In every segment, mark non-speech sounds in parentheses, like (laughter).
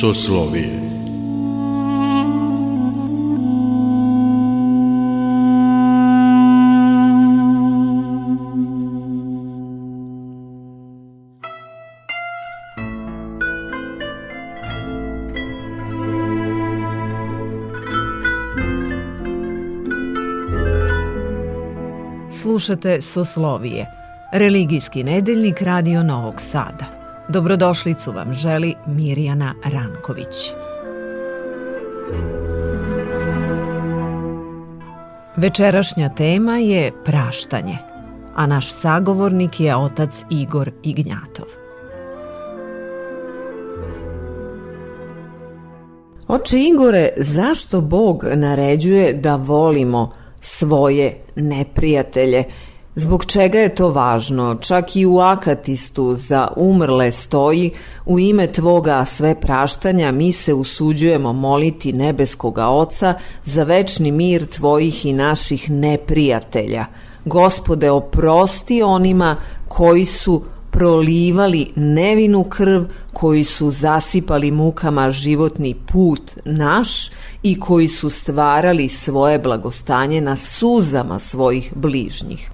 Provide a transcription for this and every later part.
Soslovije Slušate Soslovije, religijski nedeljnik Radio Novog Sada. Dobrodošlicu vam želi Mirjana Ranković. Večerašnja tema je praštanje, a naš sagovornik je otac Igor Ignjatov. Oče Igore, zašto Bog naređuje da volimo svoje neprijatelje. Zbog čega je to važno? Čak i u akatistu za umrle stoji u ime Tvoga sve praštanja mi se usuđujemo moliti nebeskoga Oca za večni mir Tvojih i naših neprijatelja. Gospode, oprosti onima koji su prolivali nevinu krv, koji su zasipali mukama životni put naš i koji su stvarali svoje blagostanje na suzama svojih bližnjih.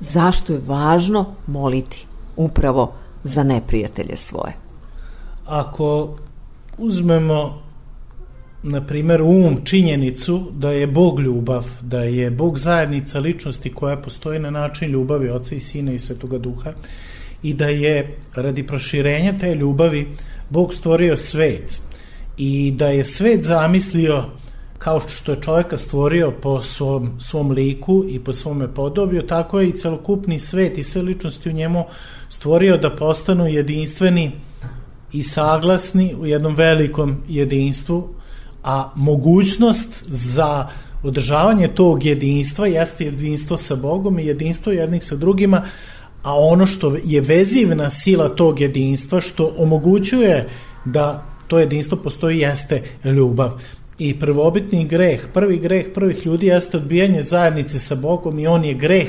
Zašto je važno moliti upravo za neprijatelje svoje? Ako uzmemo na primer um činjenicu da je Bog ljubav, da je Bog zajednica ličnosti koja postoji na način ljubavi Oca i Sina i Svetoga Duha i da je radi proširenja te ljubavi Bog stvorio svet i da je svet zamislio kao što je čoveka stvorio po svom, svom liku i po svome podobju, tako je i celokupni svet i sve ličnosti u njemu stvorio da postanu jedinstveni i saglasni u jednom velikom jedinstvu, a mogućnost za održavanje tog jedinstva jeste jedinstvo sa Bogom i jedinstvo jednih sa drugima, a ono što je vezivna sila tog jedinstva, što omogućuje da to jedinstvo postoji, jeste ljubav. I prvobitni greh, prvi greh prvih ljudi jeste odbijanje zajednice sa Bogom i on je greh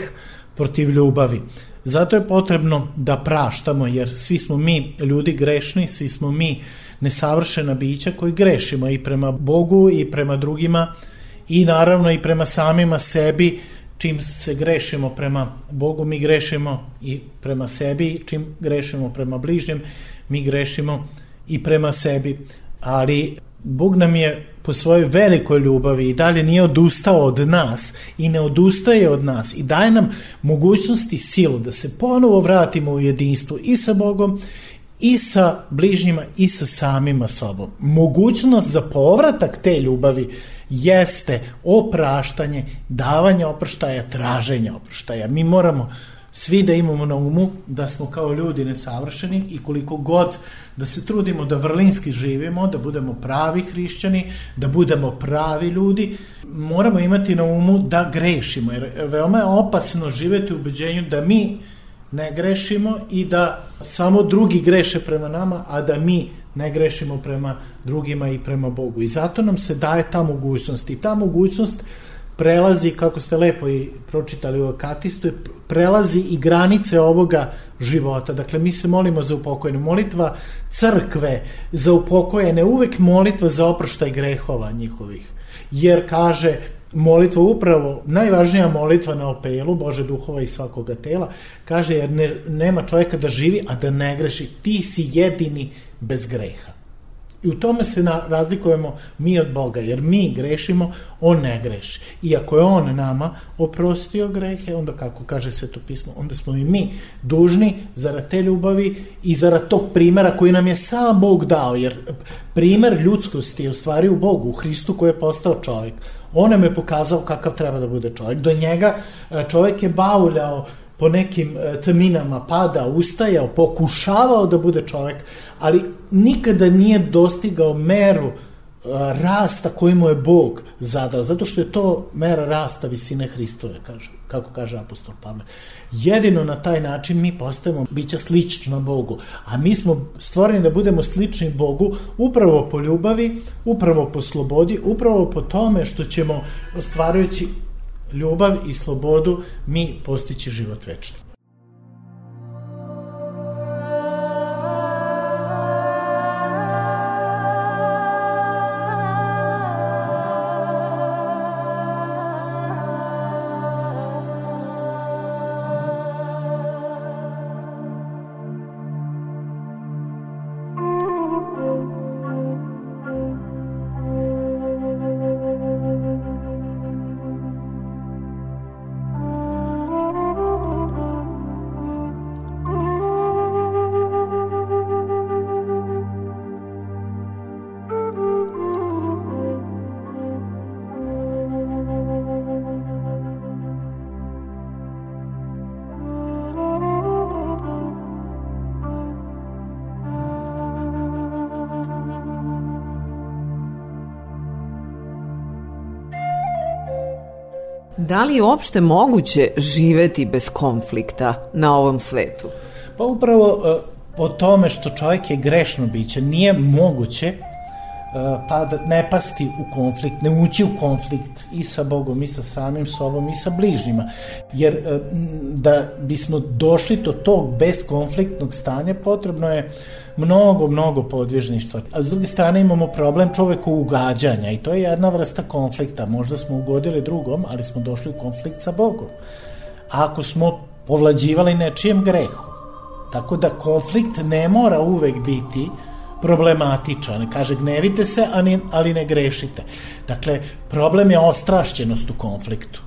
protiv ljubavi. Zato je potrebno da praštamo, jer svi smo mi ljudi grešni, svi smo mi nesavršena bića koji grešimo i prema Bogu i prema drugima i naravno i prema samima sebi, čim se grešimo prema Bogu, mi grešimo i prema sebi, čim grešimo prema bližnjem, mi grešimo i prema sebi. Ali Bog nam je po svojoj velikoj ljubavi i dalje nije odustao od nas i ne odustaje od nas i daje nam mogućnosti silu da se ponovo vratimo u jedinstvo i sa Bogom i sa bližnjima i sa samima sobom. Mogućnost za povratak te ljubavi jeste opraštanje, davanje oproštaja, traženje oproštaja. Mi moramo svi da imamo na umu da smo kao ljudi nesavršeni i koliko god da se trudimo da vrlinski živimo, da budemo pravi hrišćani, da budemo pravi ljudi, moramo imati na umu da grešimo, jer veoma je opasno živeti u ubeđenju da mi ne grešimo i da samo drugi greše prema nama, a da mi ne grešimo prema drugima i prema Bogu. I zato nam se daje ta mogućnost. I ta mogućnost prelazi, kako ste lepo i pročitali u Akatistu, prelazi i granice ovoga života. Dakle, mi se molimo za upokojene. Molitva crkve za upokojene, uvek molitva za oproštaj grehova njihovih. Jer kaže, molitva upravo, najvažnija molitva na opelu, Bože duhova i svakoga tela, kaže jer ne, nema čovjeka da živi, a da ne greši. Ti si jedini bez greha. I u tome se na, razlikujemo mi od Boga, jer mi grešimo, On ne greši. I ako je On nama oprostio grehe, onda kako kaže Sveto pismo, onda smo i mi dužni zarad te ljubavi i zarad tog primera koji nam je sam Bog dao, jer primer ljudskosti je u stvari u Bogu, u Hristu koji je postao čovjek. On nam je pokazao kakav treba da bude čovjek. Do njega e, čovjek je bauljao po nekim e, tminama pada, ustajao, pokušavao da bude čovek, ali nikada nije dostigao meru e, rasta koji mu je Bog zadao, zato što je to mera rasta visine Hristove, kaže, kako kaže apostol Pavle. Jedino na taj način mi postajemo bića slična Bogu, a mi smo stvoreni da budemo slični Bogu upravo po ljubavi, upravo po slobodi, upravo po tome što ćemo ostvarujući ljubav i slobodu mi postići život večni. Da li je uopšte moguće živeti bez konflikta na ovom svetu? Pa upravo e, o tome što čovjek je grešno biće, nije moguće pa da ne pasti u konflikt, ne ući u konflikt i sa Bogom, i sa samim sobom, i sa bližnjima. Jer e, da bismo došli do tog beskonfliktnog stanja, potrebno je mnogo, mnogo podvižništva. A s druge strane imamo problem čoveku ugađanja i to je jedna vrsta konflikta. Možda smo ugodili drugom, ali smo došli u konflikt sa Bogom. A ako smo povlađivali nečijem grehu. Tako da konflikt ne mora uvek biti uh, problematičan. Kaže, gnevite se, ali ne grešite. Dakle, problem je ostrašćenost u konfliktu.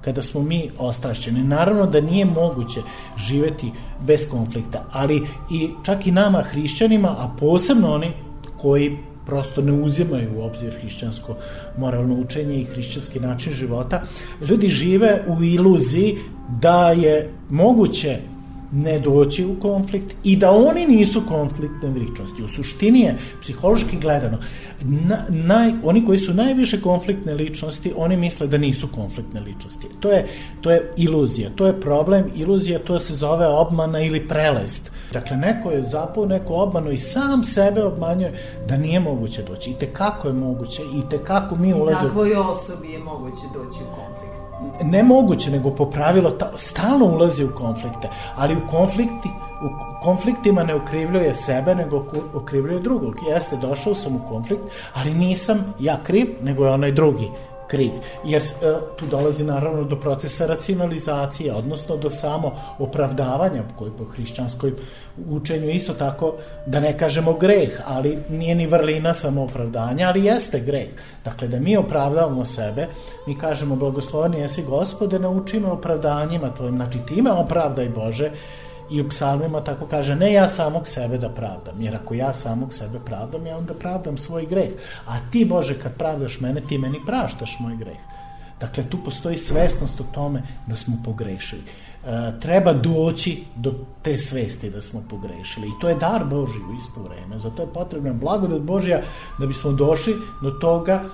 Kada smo mi ostrašćeni. Naravno da nije moguće živeti bez konflikta, ali i čak i nama hrišćanima, a posebno oni koji prosto ne uzimaju u obzir hrišćansko moralno učenje i hrišćanski način života, ljudi žive u iluziji da je moguće ne doći u konflikt i da oni nisu konfliktne ličnosti. U suštini je, psihološki gledano, na, naj, oni koji su najviše konfliktne ličnosti, oni misle da nisu konfliktne ličnosti. To je, to je iluzija, to je problem, iluzija to se zove obmana ili prelest. Dakle, neko je zapao neku obmanu i sam sebe obmanjuje da nije moguće doći. I te kako je moguće, i te kako mi ulazimo... I takvoj osobi je moguće doći u konflikt ne moguće, nego po pravilo ta, stalno ulazi u konflikte, ali u konflikti u konfliktima ne okrivljuje sebe, nego okrivljuje drugog. Jeste, došao sam u konflikt, ali nisam ja kriv, nego je onaj drugi kriv. Jer e, tu dolazi naravno do procesa racionalizacije, odnosno do samo opravdavanja koji po hrišćanskoj učenju isto tako, da ne kažemo greh, ali nije ni vrlina samo opravdanja, ali jeste greh. Dakle, da mi opravdavamo sebe, mi kažemo blagosloveni jesi gospode, nauči me opravdanjima tvojim, znači ti me opravdaj Bože, I u psalmima tako kaže, ne ja samog sebe da pravdam, jer ako ja samog sebe pravdam, ja onda pravdam svoj greh. A ti, Bože, kad pravdaš mene, ti meni praštaš moj greh. Dakle, tu postoji svesnost o tome da smo pogrešili. E, treba doći do te svesti da smo pogrešili. I to je dar Boži u isto vreme. Zato je potrebna blagodat Božja da bismo došli do toga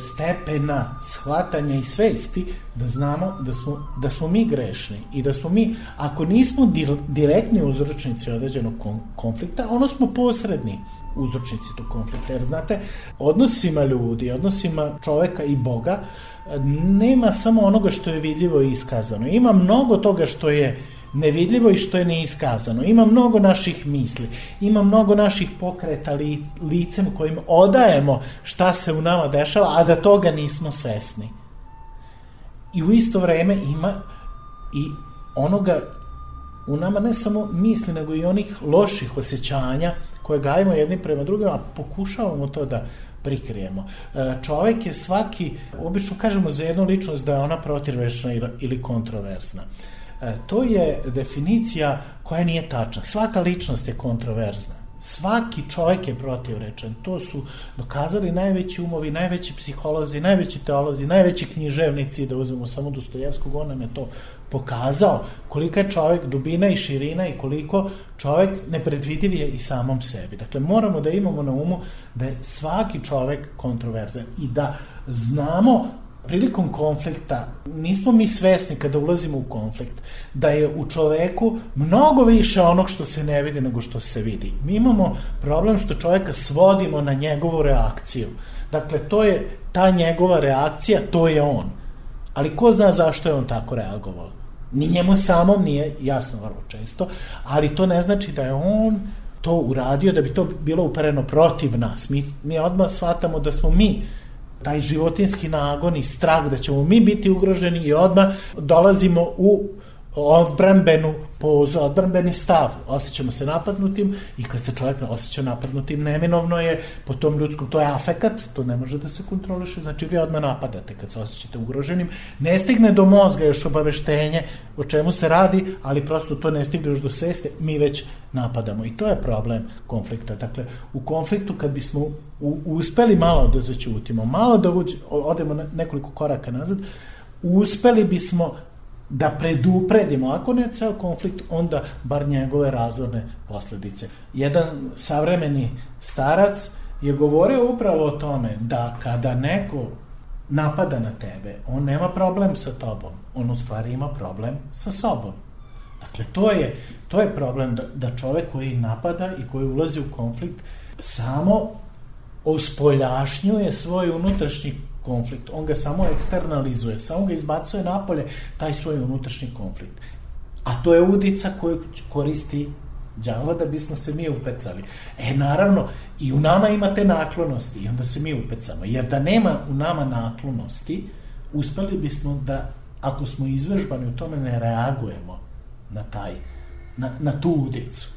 stepena shvatanja i svesti da znamo da smo, da smo mi grešni i da smo mi, ako nismo direktni uzročnici određenog konflikta, ono smo posredni uzročnici tog konflikta. Jer znate, odnosima ljudi, odnosima čoveka i Boga, nema samo onoga što je vidljivo i iskazano. Ima mnogo toga što je nevidljivo i što je neiskazano. Ima mnogo naših misli, ima mnogo naših pokreta li, licem kojim odajemo šta se u nama dešava, a da toga nismo svesni. I u isto vreme ima i onoga u nama ne samo misli, nego i onih loših osjećanja koje gajimo jedni prema drugima, a pokušavamo to da prikrijemo. E, čovek je svaki, obično kažemo za jednu ličnost da je ona protirvečna ili kontroverzna. E, to je definicija koja nije tačna. Svaka ličnost je kontroverzna. Svaki čovjek je protivrečan. To su dokazali najveći umovi, najveći psiholozi, najveći teolozi, najveći književnici, da uzmemo samo Dostojevskog, on nam je to pokazao kolika je čovjek dubina i širina i koliko čovjek nepredvidiv je i samom sebi. Dakle, moramo da imamo na umu da je svaki čovjek kontroverzan i da znamo prilikom konflikta nismo mi svesni kada ulazimo u konflikt da je u čoveku mnogo više onog što se ne vidi nego što se vidi. Mi imamo problem što čoveka svodimo na njegovu reakciju. Dakle, to je ta njegova reakcija, to je on. Ali ko zna zašto je on tako reagovao? Ni njemu samom nije jasno vrlo često, ali to ne znači da je on to uradio da bi to bilo upereno protiv nas. Mi, mi odmah shvatamo da smo mi taj životinski nagon i strah da ćemo mi biti ugroženi i odmah dolazimo u odbranbenu pozu, odbranbeni stav. Osjećamo se napadnutim i kad se čovjek osjeća napadnutim, neminovno je po tom ljudskom, to je afekat, to ne može da se kontroliše, znači vi odmah napadate kad se osjećate ugroženim. Ne stigne do mozga još obaveštenje o čemu se radi, ali prosto to ne stigne još do sveste, mi već napadamo. I to je problem konflikta. Dakle, u konfliktu kad bismo u, uspeli malo da začutimo, malo da uđe, odemo nekoliko koraka nazad, uspeli bismo da predupredimo, ako ne ceo konflikt, onda bar njegove razorne posledice. Jedan savremeni starac je govorio upravo o tome da kada neko napada na tebe, on nema problem sa tobom, on u stvari ima problem sa sobom. Dakle, to je, to je problem da, da čovek koji napada i koji ulazi u konflikt samo ospoljašnjuje svoj unutrašnji konflikt. On ga samo eksternalizuje, samo ga izbacuje napolje, taj svoj unutrašnji konflikt. A to je udica koju koristi đavo da bismo se mi upecali. E, naravno, i u nama ima te naklonosti i onda se mi upecamo. Jer da nema u nama naklonosti, uspeli bismo da, ako smo izvežbani u tome, ne reagujemo na taj, na, na tu udicu.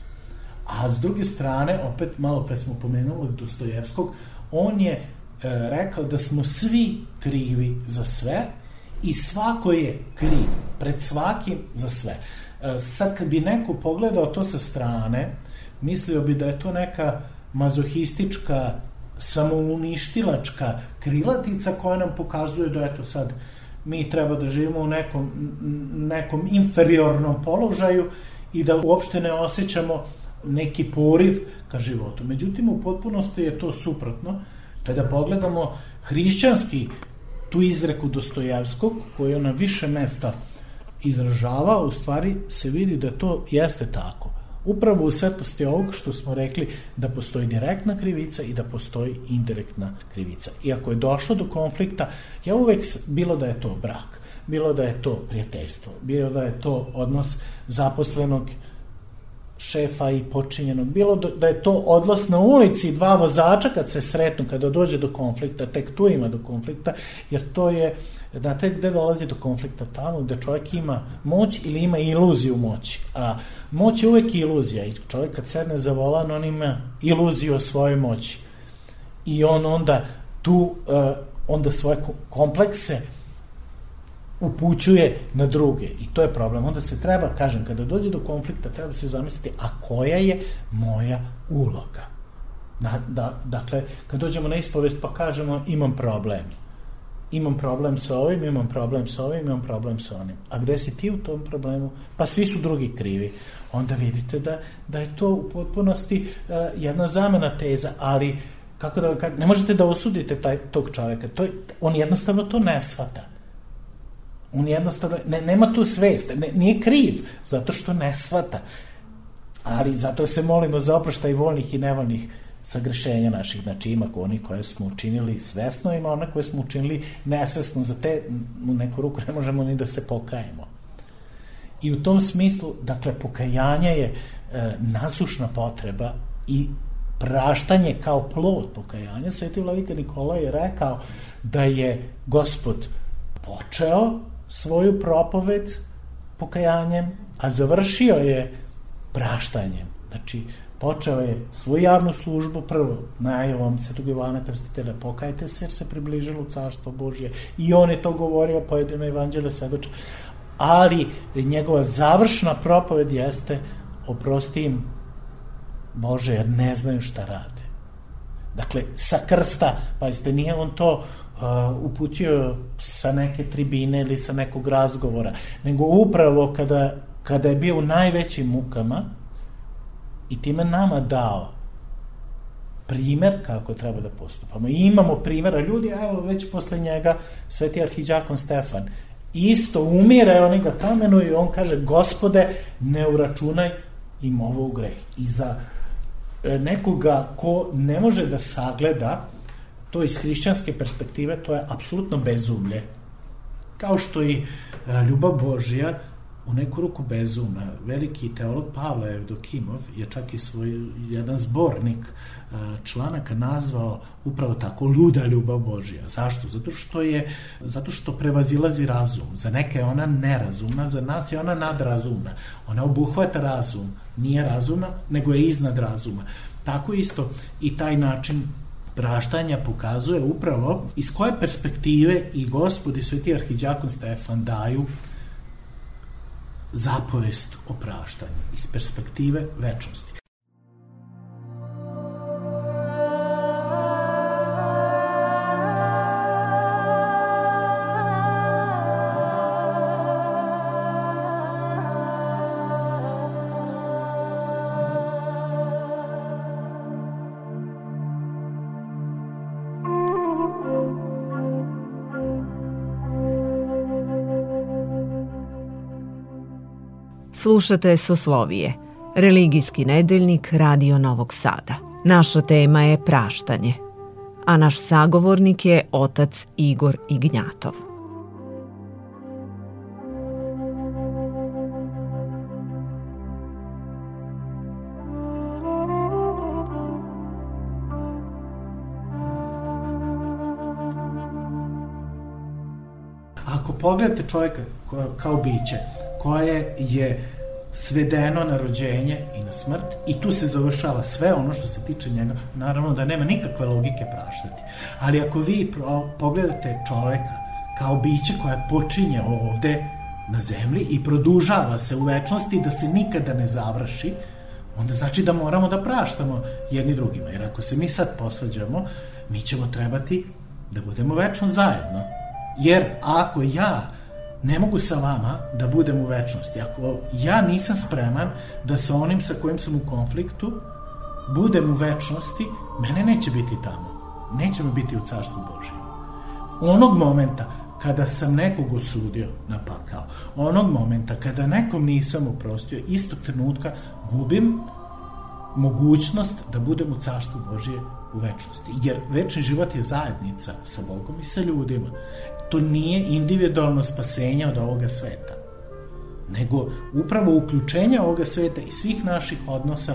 A s druge strane, opet malo pre smo pomenuli Dostojevskog, on je rekao da smo svi krivi za sve i svako je kriv pred svakim za sve. E, sad kad bi neko pogledao to sa strane, mislio bi da je to neka mazohistička samouništilačka krilatica koja nam pokazuje da eto sad mi treba da živimo u nekom, nekom inferiornom položaju i da uopšte ne osjećamo neki poriv ka životu. Međutim, u potpunosti je to suprotno. Kada pogledamo hrišćanski tu izreku Dostojevskog, koju na više mesta izražava, u stvari se vidi da to jeste tako. Upravo u svetlosti ovog što smo rekli da postoji direktna krivica i da postoji indirektna krivica. I ako je došlo do konflikta, ja uvek, bilo da je to brak, bilo da je to prijateljstvo, bilo da je to odnos zaposlenog šefa i počinjenog. Bilo da je to odlos na ulici dva vozača kad se sretnu, kada dođe do konflikta, tek tu ima do konflikta, jer to je, znate gde dolazi do konflikta? Tamo gde čovjek ima moć ili ima iluziju moći. A moć je uvek iluzija i čovjek kad sedne za volan, on ima iluziju o svojoj moći. I on onda tu, uh, onda svoje komplekse upućuje na druge i to je problem. Onda se treba, kažem, kada dođe do konflikta, treba se zamisliti, a koja je moja uloga? Da, da, dakle, kad dođemo na ispovest pa kažemo imam problem. Imam problem sa ovim, imam problem sa ovim, imam problem sa onim. A gde si ti u tom problemu? Pa svi su drugi krivi. Onda vidite da, da je to u potpunosti uh, jedna zamena teza, ali kako da, ne možete da osudite taj, tog čoveka. To je, on jednostavno to ne shvata. On jednostavno, ne, nema tu svest, ne, nije kriv, zato što ne svata. Ali zato se molimo za oproštaj volnih i nevolnih sagrešenja naših, znači ima oni koje smo učinili svesno, ima one koje smo učinili nesvesno, za te u neku ruku ne možemo ni da se pokajemo. I u tom smislu, dakle, pokajanje je e, nasušna potreba i praštanje kao plod pokajanja. Sveti Vladika Nikola je rekao da je gospod počeo svoju propoved pokajanjem, a završio je praštanjem. Znači, počeo je svoju javnu službu prvo najavom Svetog Ivana Krstitelja pokajte se jer se približilo carstvo Božje. I on je to govorio pojedino evanđele svedoče. Ali njegova završna propoved jeste oprosti im Bože jer ne znaju šta rade. Dakle sa krsta pa jeste nije on to uh, uputio sa neke tribine ili sa nekog razgovora, nego upravo kada, kada je bio u najvećim mukama i time nama dao primer kako treba da postupamo. I imamo primjera ljudi, evo već posle njega sveti arhiđakon Stefan isto umire, oni ga kamenuju i on kaže, gospode, ne uračunaj im ovo u greh. I za e, nekoga ko ne može da sagleda to iz hrišćanske perspektive, to je apsolutno bezumlje. Kao što i e, ljubav Božija u neku ruku bezumna. Veliki teolog Pavle Evdokimov je čak i svoj jedan zbornik e, članaka nazvao upravo tako luda ljubav Božija. Zašto? Zato što je zato što prevazilazi razum. Za neke je ona nerazumna, za nas je ona nadrazumna. Ona obuhvata razum, nije razumna, nego je iznad razuma. Tako isto i taj način praštanja pokazuje upravo iz koje perspektive i gospod i sveti arhiđakon Stefan daju zapovest o praštanju iz perspektive večnosti. Slušate Soslovije, religijski nedeljnik Radio Novog Sada. Naša tema je praštanje, a naš sagovornik je otac Igor Ignjatov. Ako pogledate čovjeka kao biće, koje je svedeno na rođenje i na smrt i tu se završava sve ono što se tiče njega. Naravno da nema nikakve logike praštati. Ali ako vi pogledate čoveka kao biće koja počinje ovde na zemlji i produžava se u večnosti da se nikada ne završi, onda znači da moramo da praštamo jedni drugima. Jer ako se mi sad posvađamo, mi ćemo trebati da budemo večno zajedno. Jer ako ja ne mogu sa vama da budem u večnosti. Ako ja nisam spreman da sa onim sa kojim sam u konfliktu budem u večnosti, mene neće biti tamo. Nećemo biti u carstvu Božijem. Onog momenta kada sam nekog osudio na pakao, onog momenta kada nekom nisam oprostio, istog trenutka gubim mogućnost da budem u carstvu Božije u večnosti. Jer večni život je zajednica sa Bogom i sa ljudima to nije individualno spasenje od ovoga sveta, nego upravo uključenje ovoga sveta i svih naših odnosa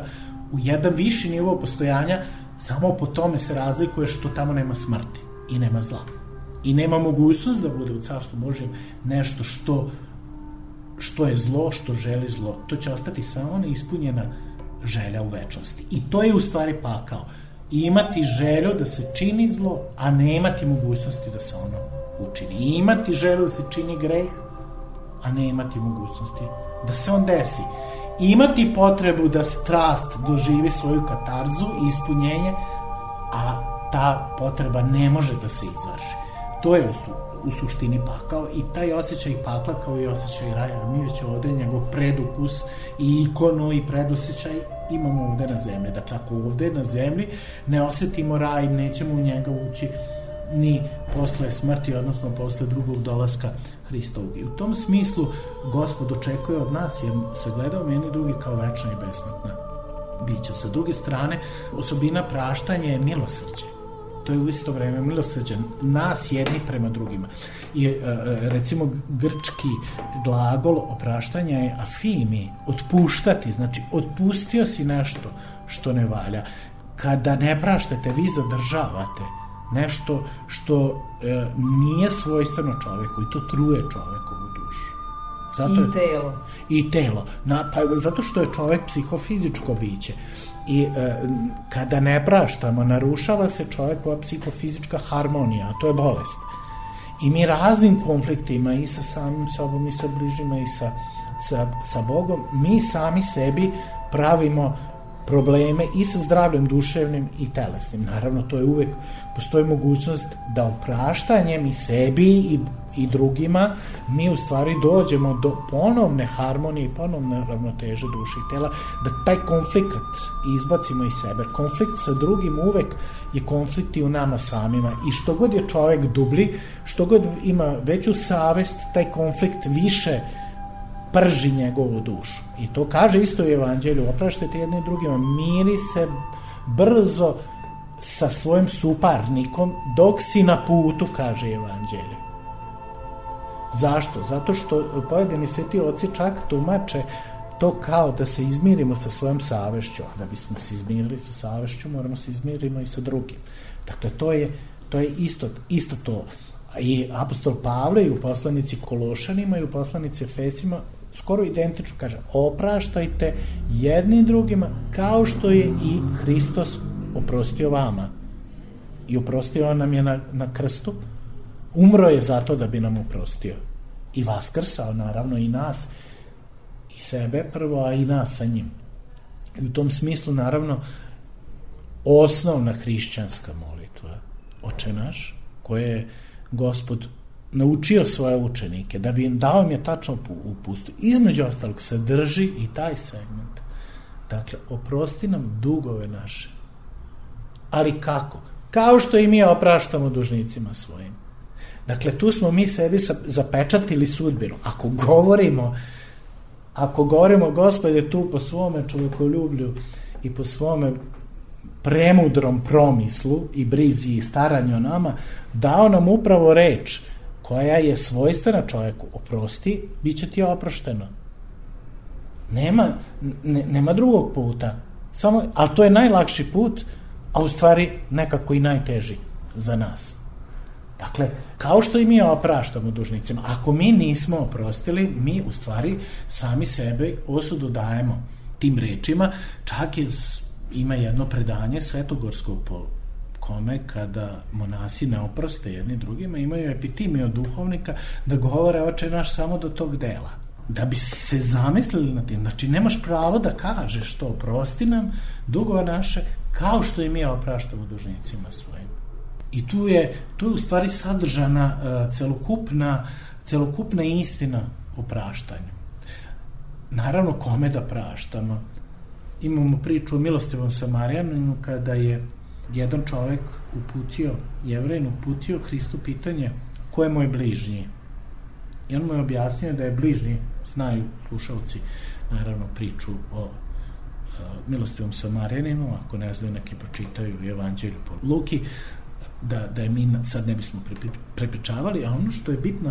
u jedan viši nivo postojanja, samo po tome se razlikuje što tamo nema smrti i nema zla. I nema mogućnost da bude u carstvu Božjem nešto što što je zlo, što želi zlo. To će ostati samo neispunjena želja u večnosti. I to je u stvari pakao. Imati želju da se čini zlo, a ne imati mogućnosti da se ono učini. I imati želju da se čini greh, a ne imati mogućnosti da se on desi. I imati potrebu da strast doživi svoju katarzu i ispunjenje, a ta potreba ne može da se izvrši. To je u suštini pakao i taj osjećaj pakla kao i osjećaj raja. Mi već ovde njegov predukus i ikonu i predosećaj imamo ovde na zemlji. Dakle, ako ovde na zemlji ne osetimo raj, nećemo u njega ući, ni posle smrti, odnosno posle drugog dolaska Hristovog. I u tom smislu Gospod očekuje od nas, jer se gleda u meni drugi kao večna i besmrtna bića. Sa druge strane, osobina praštanja je milosrđe. To je u isto vreme milosrđe nas jedni prema drugima. I e, e, recimo grčki glagol opraštanja je afimi, otpuštati, znači otpustio si nešto što ne valja. Kada ne praštate, vi zadržavate nešto što e, nije svojstveno čoveku i to truje čovekovu dušu. Zato I telo. I telo. Na, pa, zato što je čovek psihofizičko biće. I e, kada ne praštamo, narušava se čovekova psihofizička harmonija, a to je bolest. I mi raznim konfliktima i sa samim sobom i sa bližnjima i sa, sa, sa Bogom, mi sami sebi pravimo probleme i sa zdravljem duševnim i telesnim. Naravno, to je uvek, postoji mogućnost da opraštanjem i sebi i, i drugima mi u stvari dođemo do ponovne harmonije i ponovne ravnoteže duše i tela, da taj konflikt izbacimo iz sebe. Konflikt sa drugim uvek je konflikt i u nama samima i što god je čovek dubli, što god ima veću savest, taj konflikt više prži njegovu dušu. I to kaže isto u evanđelju, opraštajte jedni drugima, miri se brzo sa svojim suparnikom dok si na putu, kaže evanđelje. Zašto? Zato što pojedini sveti oci čak tumače to kao da se izmirimo sa svojom savešću, a da bismo se izmirili sa savešću, moramo se izmirimo i sa drugim. Dakle, to je, to je isto, isto to. I apostol Pavle i u poslanici Kološanima i u poslanici Efesima skoro identično, kaže, opraštajte jedni drugima kao što je i Hristos oprostio vama. I oprostio nam je na, na krstu. Umro je zato da bi nam oprostio. I vaskrsao, naravno, i nas, i sebe prvo, a i nas sa njim. I u tom smislu, naravno, osnovna hrišćanska molitva, oče naš, koje je gospod naučio svoje učenike, da bi im dao im je tačno upustu. Između ostalog sadrži i taj segment. Dakle, oprosti nam dugove naše. Ali kako? Kao što i mi opraštamo dužnicima svojim. Dakle, tu smo mi sebi zapečatili sudbinu. Ako govorimo Ako govorimo, gospod je tu po svome čovjekoljublju i po svome premudrom promislu i brizi i staranju nama, dao nam upravo reč koja je svojstvena čovjeku. Oprosti, bit će ti oprošteno. Nema, ne, nema drugog puta. Samo, ali to je najlakši put, a u stvari nekako i najteži za nas. Dakle, kao što i mi opraštamo dužnicima, ako mi nismo oprostili, mi u stvari sami sebe osudu dajemo tim rečima, čak je, ima jedno predanje svetogorskog kome kada monasi ne oproste jedni drugima, imaju epitime od duhovnika da govore oče naš samo do tog dela. Da bi se zamislili na tim, znači nemaš pravo da kažeš to, oprosti nam dugova naše, kao što i mi opraštamo dužnicima svojim. I tu je, tu je u stvari sadržana uh, celokupna, celokupna istina o praštanju. Naravno, kome da praštamo? Imamo priču o milostivom Samarijanu kada je jedan čovek uputio, jevrejn uputio Hristu pitanje ko je moj bližnji? I on mu je objasnio da je bližnji, znaju slušalci, naravno priču o milostivom Samarijaninu, ako ne znaju neki pročitaju Evanđelju po Luki, da, da je mi sad ne bismo prepričavali, a ono što je bitno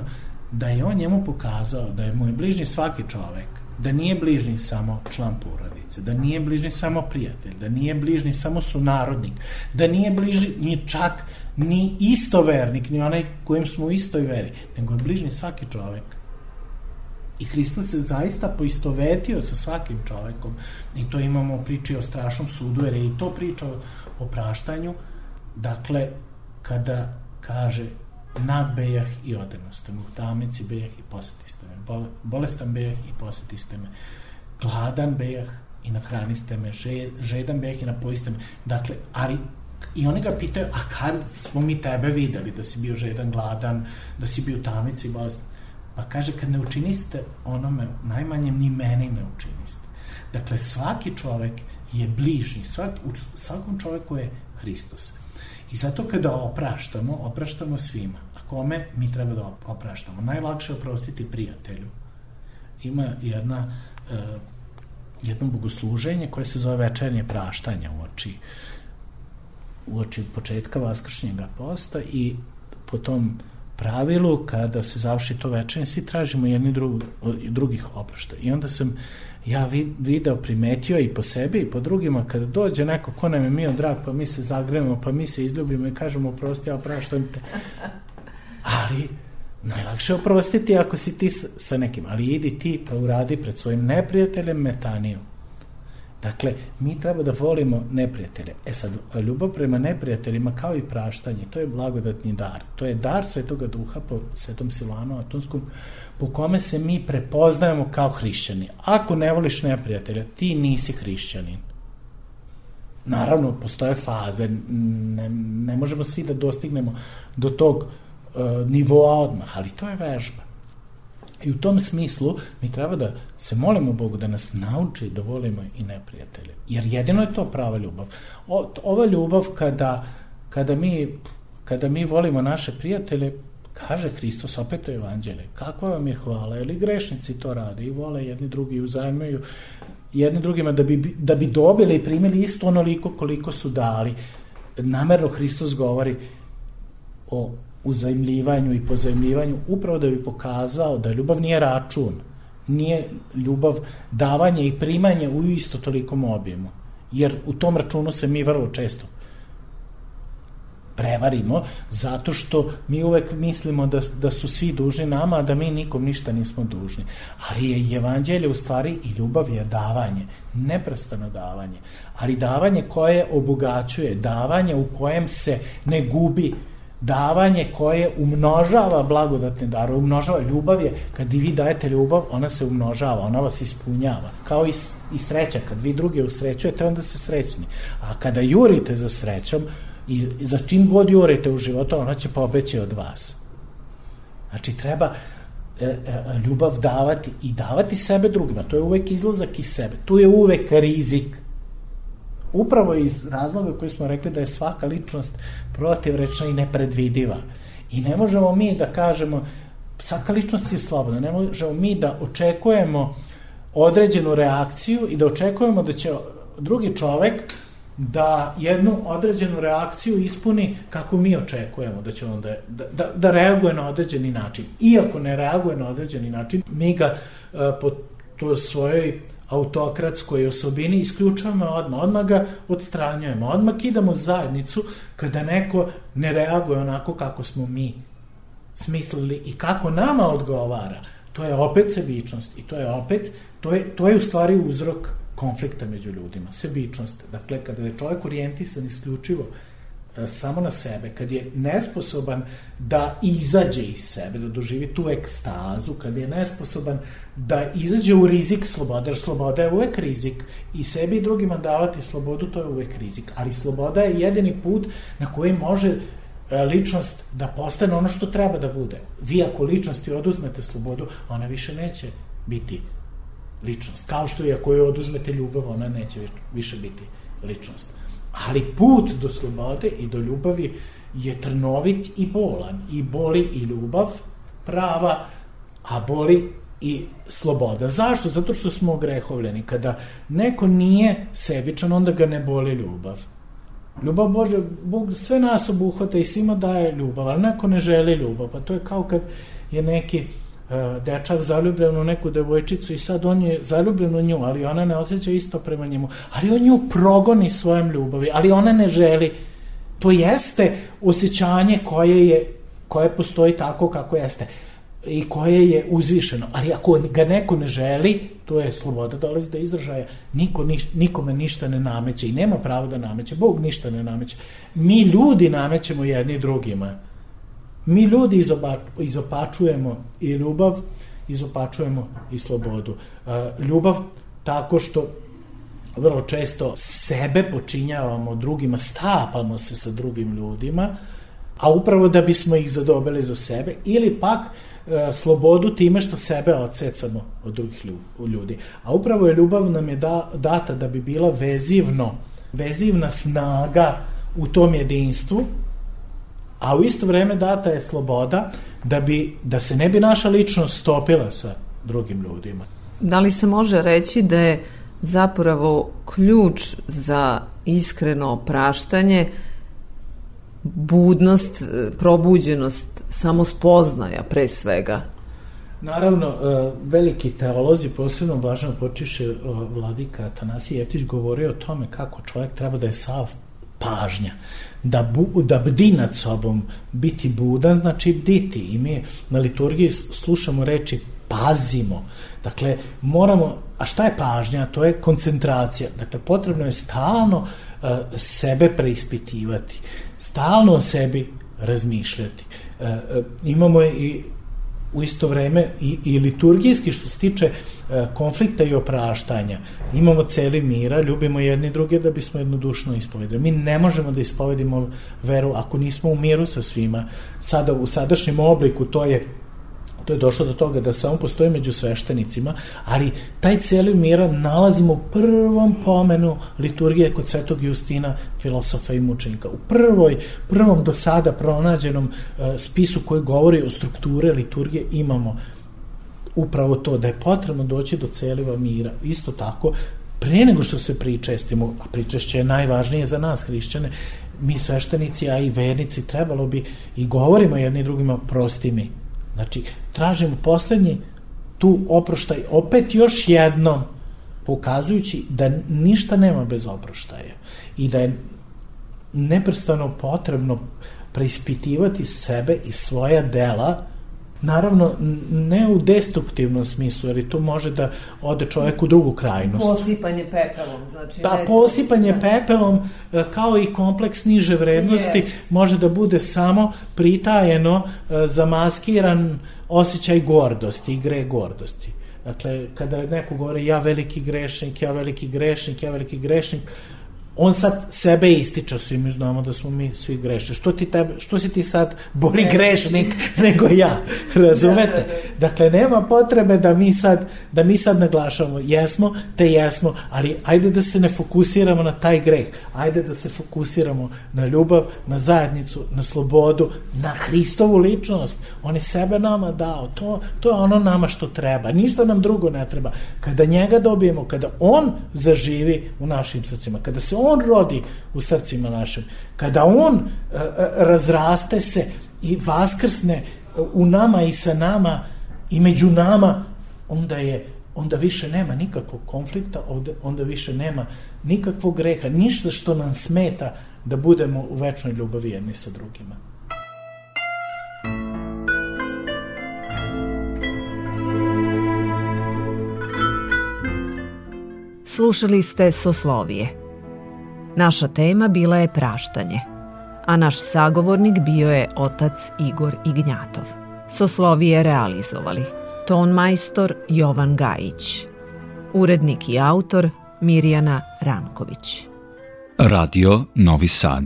da je on njemu pokazao da je moj bližnji svaki čovek, da nije bližnji samo član porodice, da nije bližnji samo prijatelj, da nije bližnji samo sunarodnik, da nije bližnji čak ni istovernik, ni onaj kojem smo u istoj veri, nego je bližnji svaki čovek. I Hristos se zaista poistovetio sa svakim čovekom. I to imamo u priči o strašnom sudu, jer je i to priča o, o praštanju. Dakle, kada kaže nadbejah i odenosti u tamnici bejah i posetiste me, bolestan bejah i posetiste me, gladan bejah i nahraniste me, žedan bejah i napojiste me. Dakle, ali I oni ga pitaju, a kad smo mi tebe videli da si bio žedan, gladan, da si bio tamnici i bolestan? Pa kaže, kad ne učiniste onome, najmanjem ni meni ne učiniste. Dakle, svaki čovek je bližnji, svak, svakom čoveku je Hristos. I zato kada opraštamo, opraštamo svima. A kome mi treba da opraštamo? Najlakše je oprostiti prijatelju. Ima jedna, uh, jedno bogosluženje koje se zove večernje praštanje u oči u oči početka vaskršnjega posta i po tom pravilu, kada se završi to večernje, svi tražimo jedni drugi, drugih oprošta. I onda sam ja video, primetio i po sebi i po drugima, kada dođe neko ko nam je mio drag, pa mi se zagremo, pa mi se izljubimo i kažemo oprosti, ja opraštam te. Ali najlakše oprostiti ako si ti sa nekim, ali idi ti pa uradi pred svojim neprijateljem metaniju. Dakle, mi treba da volimo neprijatelje. E sad, ljubav prema neprijateljima kao i praštanje, to je blagodatni dar. To je dar Svetoga Duha po Svetom Silvanu Atonskom, po kome se mi prepoznajemo kao hrišćani. Ako ne voliš neprijatelja, ti nisi hrišćanin. Naravno, postoje faze, ne, ne možemo svi da dostignemo do tog uh, nivoa odmah, ali to je vežba. I u tom smislu mi treba da se molimo Bogu da nas nauči da volimo i neprijatelje. Jer jedino je to prava ljubav. O, ova ljubav kada, kada, mi, kada mi volimo naše prijatelje, kaže Hristos opet u evanđelje, kakva vam je hvala, ili grešnici to rade i vole jedni drugi uzajmuju jedni drugima da bi, da bi dobili i primili isto onoliko koliko su dali. Namerno Hristos govori o uzajmljivanju i pozajmljivanju upravo da bi pokazao da ljubav nije račun, nije ljubav davanje i primanje u isto tolikom objemu. Jer u tom računu se mi vrlo često prevarimo, zato što mi uvek mislimo da, da su svi dužni nama, a da mi nikom ništa nismo dužni. Ali je evanđelje u stvari i ljubav je davanje, neprestano davanje, ali davanje koje obogaćuje, davanje u kojem se ne gubi davanje koje umnožava blagodatne darove, umnožava ljubav je, kad i vi dajete ljubav, ona se umnožava, ona vas ispunjava. Kao i, i sreća, kad vi druge usrećujete, onda se srećni. A kada jurite za srećom, i za čim god jurite u životu, ona će pobeći od vas. Znači, treba e, e, ljubav davati i davati sebe drugima. To je uvek izlazak iz sebe. Tu je uvek rizik upravo iz razloga koji smo rekli da je svaka ličnost protivrečna i nepredvidiva. I ne možemo mi da kažemo, svaka ličnost je slobodna, ne možemo mi da očekujemo određenu reakciju i da očekujemo da će drugi čovek da jednu određenu reakciju ispuni kako mi očekujemo da će on da, da, da reaguje na određeni način. Iako ne reaguje na određeni način, mi ga uh, po to svojoj autokratskoj osobini isključavamo odmah, odmah ga odstranjujemo, odmah kidamo zajednicu kada neko ne reaguje onako kako smo mi smislili i kako nama odgovara. To je opet sebičnost i to je opet, to je, to je u stvari uzrok konflikta među ljudima, sebičnost. Dakle, kada je čovjek orijentisan isključivo samo na sebe, kad je nesposoban da izađe iz sebe, da doživi tu ekstazu, kad je nesposoban da izađe u rizik slobode, jer sloboda je uvek rizik i sebi i drugima davati slobodu, to je uvek rizik, ali sloboda je jedini put na koji može e, ličnost da postane ono što treba da bude. Vi ako ličnosti oduzmete slobodu, ona više neće biti ličnost. Kao što i ako joj oduzmete ljubav, ona neće više biti ličnost. Ali put do slobode i do ljubavi je trnovit i bolan. I boli i ljubav prava, a boli i sloboda. Zašto? Zato što smo grehovljeni. Kada neko nije sebičan, onda ga ne boli ljubav. Ljubav Bože, Bog sve nas obuhvata i svima daje ljubav, ali neko ne želi ljubav. Pa to je kao kad je neki dečak zaljubljen u neku devojčicu i sad on je zaljubljen u nju, ali ona ne osjeća isto prema njemu. Ali on nju progoni svojom ljubavi, ali ona ne želi. To jeste osjećanje koje je koje postoji tako kako jeste i koje je uzvišeno. Ali ako ga neko ne želi, to je sloboda dolazi do izražaja. Niko, niš, nikome ništa ne nameće i nema pravo da nameće. Bog ništa ne nameće. Mi ljudi namećemo jedni drugima. Mi ljudi izoba, izopačujemo i ljubav, izopačujemo i slobodu. Ljubav tako što vrlo često sebe počinjavamo drugima, stapamo se sa drugim ljudima, a upravo da bismo ih zadobili za sebe, ili pak e, slobodu time što sebe odsecamo od drugih ljudi. A upravo je ljubav nam je da, data da bi bila vezivno, vezivna snaga u tom jedinstvu, a u isto vreme data je sloboda da, bi, da se ne bi naša ličnost stopila sa drugim ljudima. Da li se može reći da je zapravo ključ za iskreno praštanje budnost, probuđenost, samospoznaja pre svega? Naravno, e, veliki teolozi, posebno blažno počiše vladika Atanasije Jeftić, govorio o tome kako čovjek treba da je sav pažnja da, bu, da bdi nad sobom, biti budan znači bditi i mi na liturgiji slušamo reči pazimo. Dakle, moramo, a šta je pažnja? To je koncentracija. Dakle, potrebno je stalno uh, sebe preispitivati, stalno o sebi razmišljati. Uh, imamo i u isto vreme i, i liturgijski što se tiče e, konflikta i opraštanja. Imamo celi mira, ljubimo jedni druge da bismo jednodušno ispovedili. Mi ne možemo da ispovedimo veru ako nismo u miru sa svima. Sada u sadašnjem obliku to je to je došlo do toga da samo postoji među sveštenicima, ali taj celi mira nalazimo u prvom pomenu liturgije kod svetog Justina, filosofa i mučenika. U prvoj, prvom do sada pronađenom uh, spisu koji govori o strukture liturgije imamo upravo to, da je potrebno doći do celiva mira. Isto tako, pre nego što se pričestimo, a pričešće je najvažnije za nas, hrišćane, mi sveštenici, a i vernici, trebalo bi i govorimo jedni drugima, prosti mi, Znači, tražimo poslednji tu oproštaj opet još jednom pokazujući da ništa nema bez oproštaja i da je neprestano potrebno preispitivati sebe i svoja dela Naravno, ne u destruktivnom smislu, jer i to može da ode čovjek u drugu krajnost. Posipanje pepelom. Znači pa, posipanje da. pepelom, e, kao i kompleks niže vrednosti, yes. može da bude samo pritajeno, e, zamaskiran osjećaj gordosti, igre gordosti. Dakle, kada neko govori ja veliki grešnik, ja veliki grešnik, ja veliki grešnik, on sad sebe ističe, svi mi znamo da smo mi svi grešni. Što, ti tebe, što si ti sad bolji grešnik (laughs) nego ja, razumete? Da, da, da. Dakle, nema potrebe da mi sad, da mi sad naglašamo, jesmo, te jesmo, ali ajde da se ne fokusiramo na taj greh, ajde da se fokusiramo na ljubav, na zajednicu, na slobodu, na Hristovu ličnost. On je sebe nama dao, to, to je ono nama što treba, ništa nam drugo ne treba. Kada njega dobijemo, kada on zaživi u našim srcima, kada se on rodi u srcima našem, kada on uh, razraste se i vaskrsne u nama i sa nama i među nama, onda je onda više nema nikakvog konflikta, onda više nema nikakvog greha, ništa što nam smeta da budemo u večnoj ljubavi jedni sa drugima. Slušali ste Soslovije Naša tema bila je praštanje, a naš sagovornik bio je otac Igor Ignjatov. Soslovije realizovali ton majstor Jovan Gajić, urednik i autor Mirjana Ranković. Radio Novi Sad